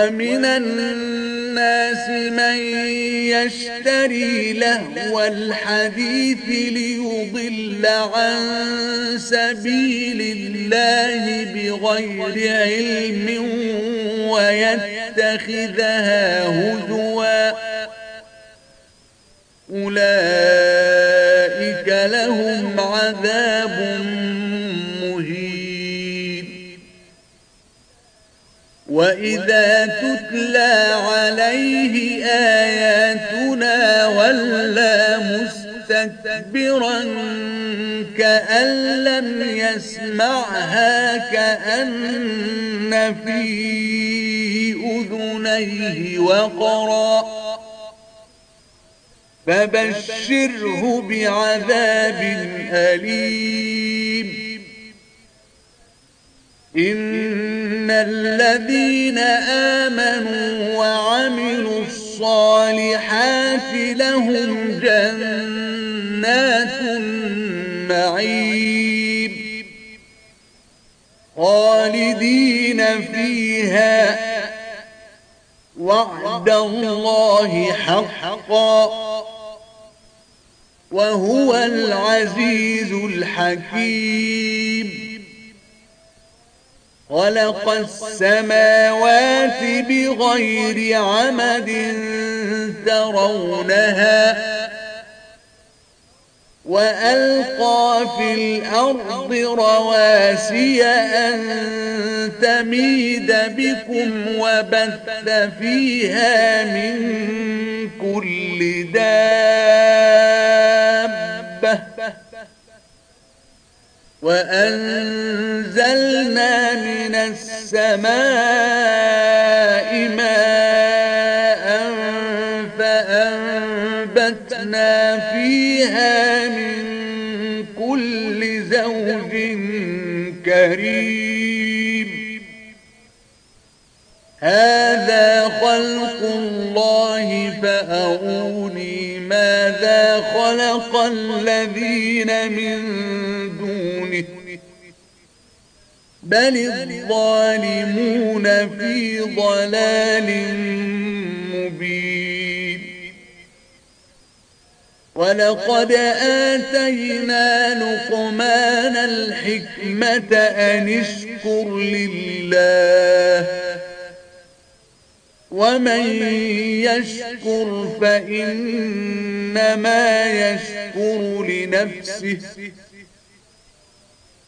ومن الناس من يشتري لهو الحديث ليضل عن سبيل الله بغير علم ويتخذها هدوا أولئك لهم عذاب وإذا تتلى عليه آياتنا ولا مستكبرا كأن لم يسمعها كأن في أذنيه وقرا فبشره بعذاب أليم إن الذين آمنوا وعملوا الصالحات لهم جنات النعيم خالدين فيها وعد الله حقا وهو العزيز الحكيم خلق السماوات بغير عمد ترونها وألقى في الأرض رواسي أن تميد بكم وبث فيها من كل دابة وأنزلنا من السماء ماء فأنبتنا فيها من كل زوج كريم. هذا خلق الله فأروني ماذا خلق الذين من بل الظالمون في ضلال مبين. ولقد آتينا لقمان الحكمة أن اشكر لله. ومن يشكر فإنما يشكر لنفسه.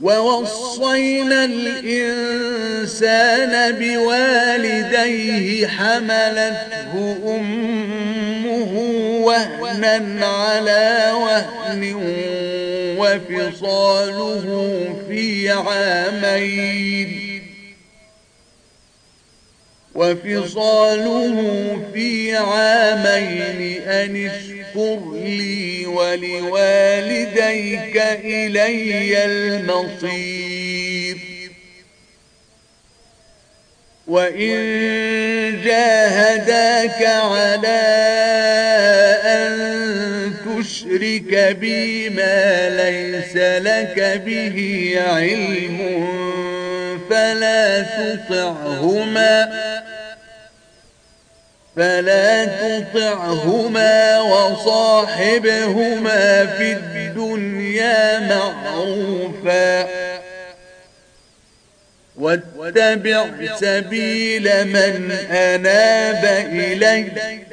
ووصينا الإنسان بوالديه حملته أمه وهنا على وهن وفصاله في عامين وفصاله في عامين أن اشكر لي ولوالديك إلي المصير. وإن جاهداك على أن تشرك بي ما ليس لك به علم فلا تطعهما. فلا تطعهما وصاحبهما في الدنيا معروفا. واتبع سبيل من أناب إليه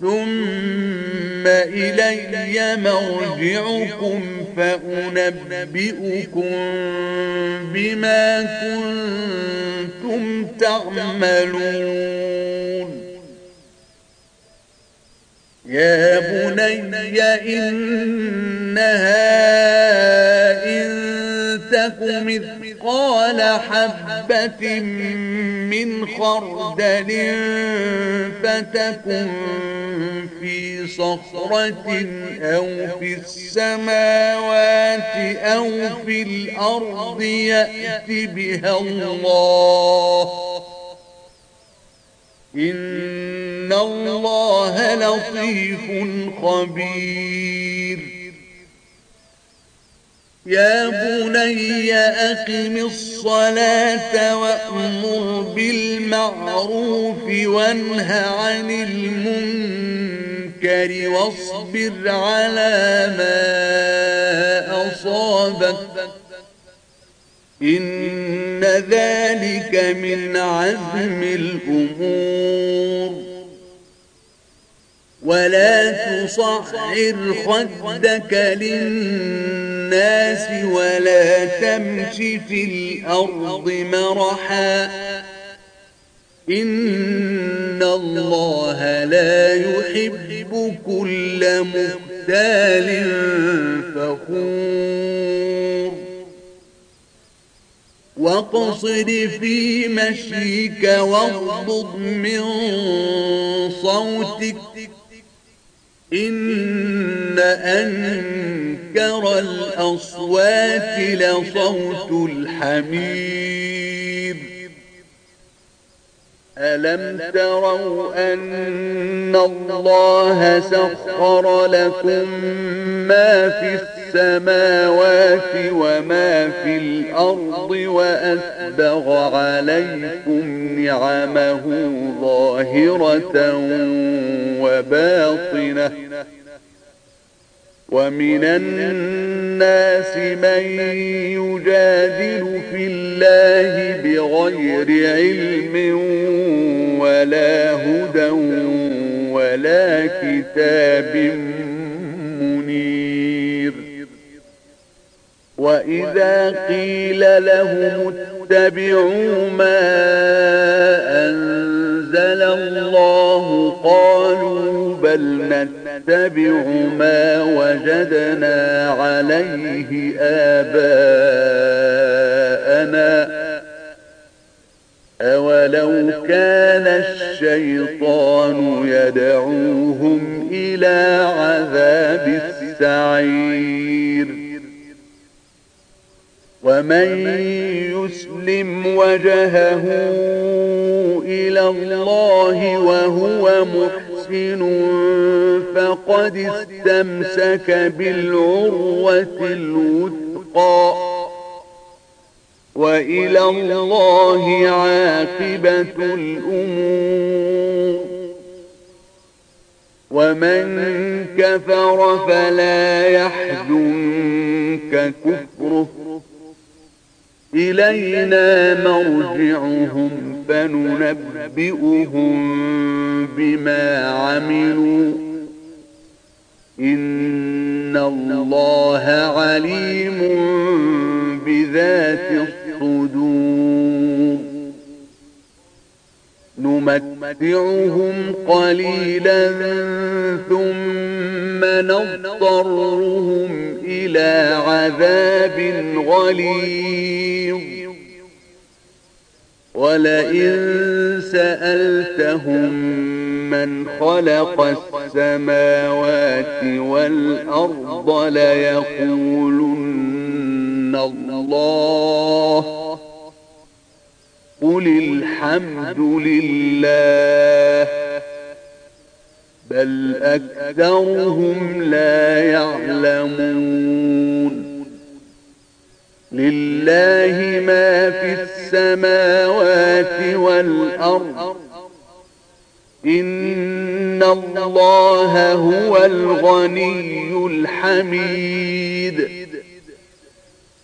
ثم إلي مرجعكم فأنبئكم بما كنتم تعملون. يا بني إنها إن تك مثقال حبة من خردل فتكن في صخرة أو في السماوات أو في الأرض يأت بها الله. إن الله لطيف خبير. يا بني أقم الصلاة وأمر بالمعروف وانه عن المنكر واصبر على ما أصابك. إن ذلك من عزم الأمور. ولا تصعر خدك للناس ولا تمش في الأرض مرحا. إن الله لا يحب كل مختال فخور. واقصد في مشيك واغضض من صوتك. إن أنكر الأصوات لصوت الحمير. ألم تروا أن الله سخر لكم ما في السماوات وما في الأرض وأسبغ عليكم نعمه ظاهرة وباطنة ومن الناس من يجادل في الله بغير علم ولا هدى ولا كتاب منير. وإذا قيل لهم اتبعوا ما أنزل الله قالوا بل نتبع ما وجدنا عليه آباءنا أولو كان الشيطان يدعوهم إلى عذاب السعير ومن يسلم وجهه إلى الله وهو محسن فقد استمسك بالعروة الوثقى. وإلى الله عاقبة الأمور. ومن كفر فلا يحزنك كفره. إلينا مرجعهم فننبئهم بما عملوا. إن الله عليم بذات الصدور. نمتعهم قليلا ثم نضطرهم إلى عذاب غليظ. ولئن سألتهم من خلق السماوات والأرض ليقولن الله. قل الحمد لله. بل أكثرهم لا يعلمون لله ما في السماوات والأرض إن الله هو الغني الحميد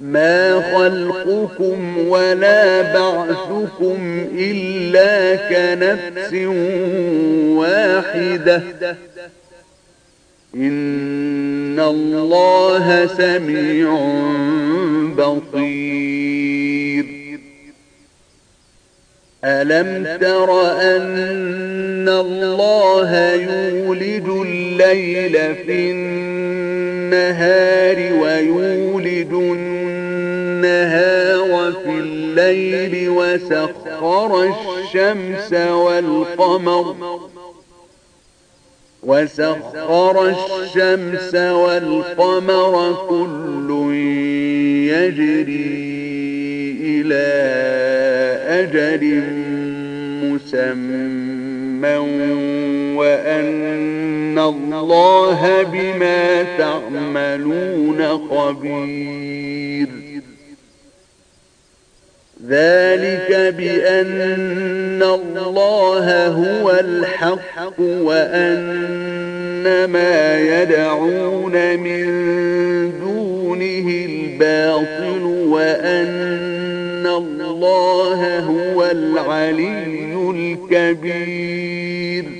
ما خلقكم ولا بعثكم إلا كنفس واحدة إن الله سميع بصير ألم تر أن الله يولد الليل في النهار ويولد الليل وسخر الشمس والقمر. وسخر الشمس والقمر كل يجري إلى أجل مسمى وأن الله بما تعملون خبير. ذلك بأن الله هو الحق وأن ما يدعون من دونه الباطل وأن الله هو العلي الكبير.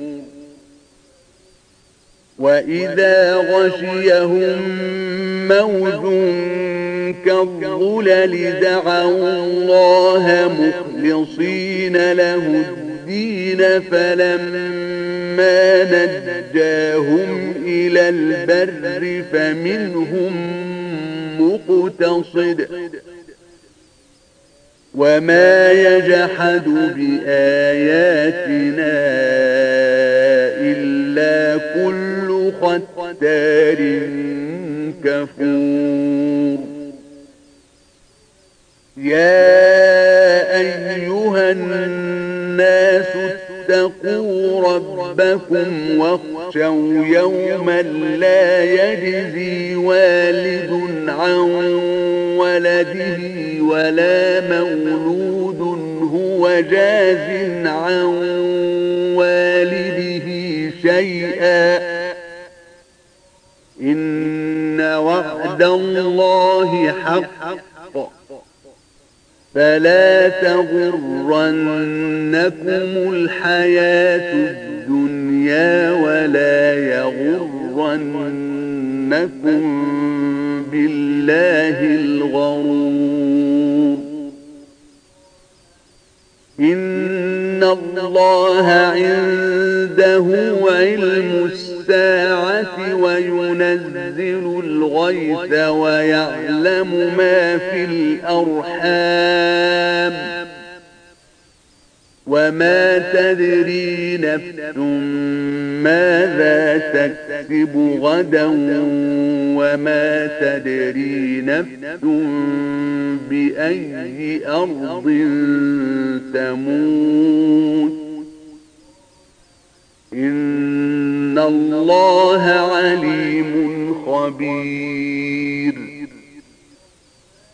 وإذا غشيهم موج كالظلل دعوا الله مخلصين له الدين فلما نجاهم إلى البر فمنهم مقتصد وما يجحد بآياتنا إلا كل ختار كفور. يا أيها الناس اتقوا ربكم واخشوا يوما لا يجزي والد عن ولده ولا مولود هو جاز عن والده شيئا. إن وعد الله حق. فلا تغرنكم الحياة الدنيا ولا يغرنكم بالله الغرور. إن الله عنده علم الساعة وينزل الغيث ويعلم ما في الأرحام وما تدري نفس ماذا تكسب غدا وما تدري نفس بأي أرض تموت إن الله عليم خبير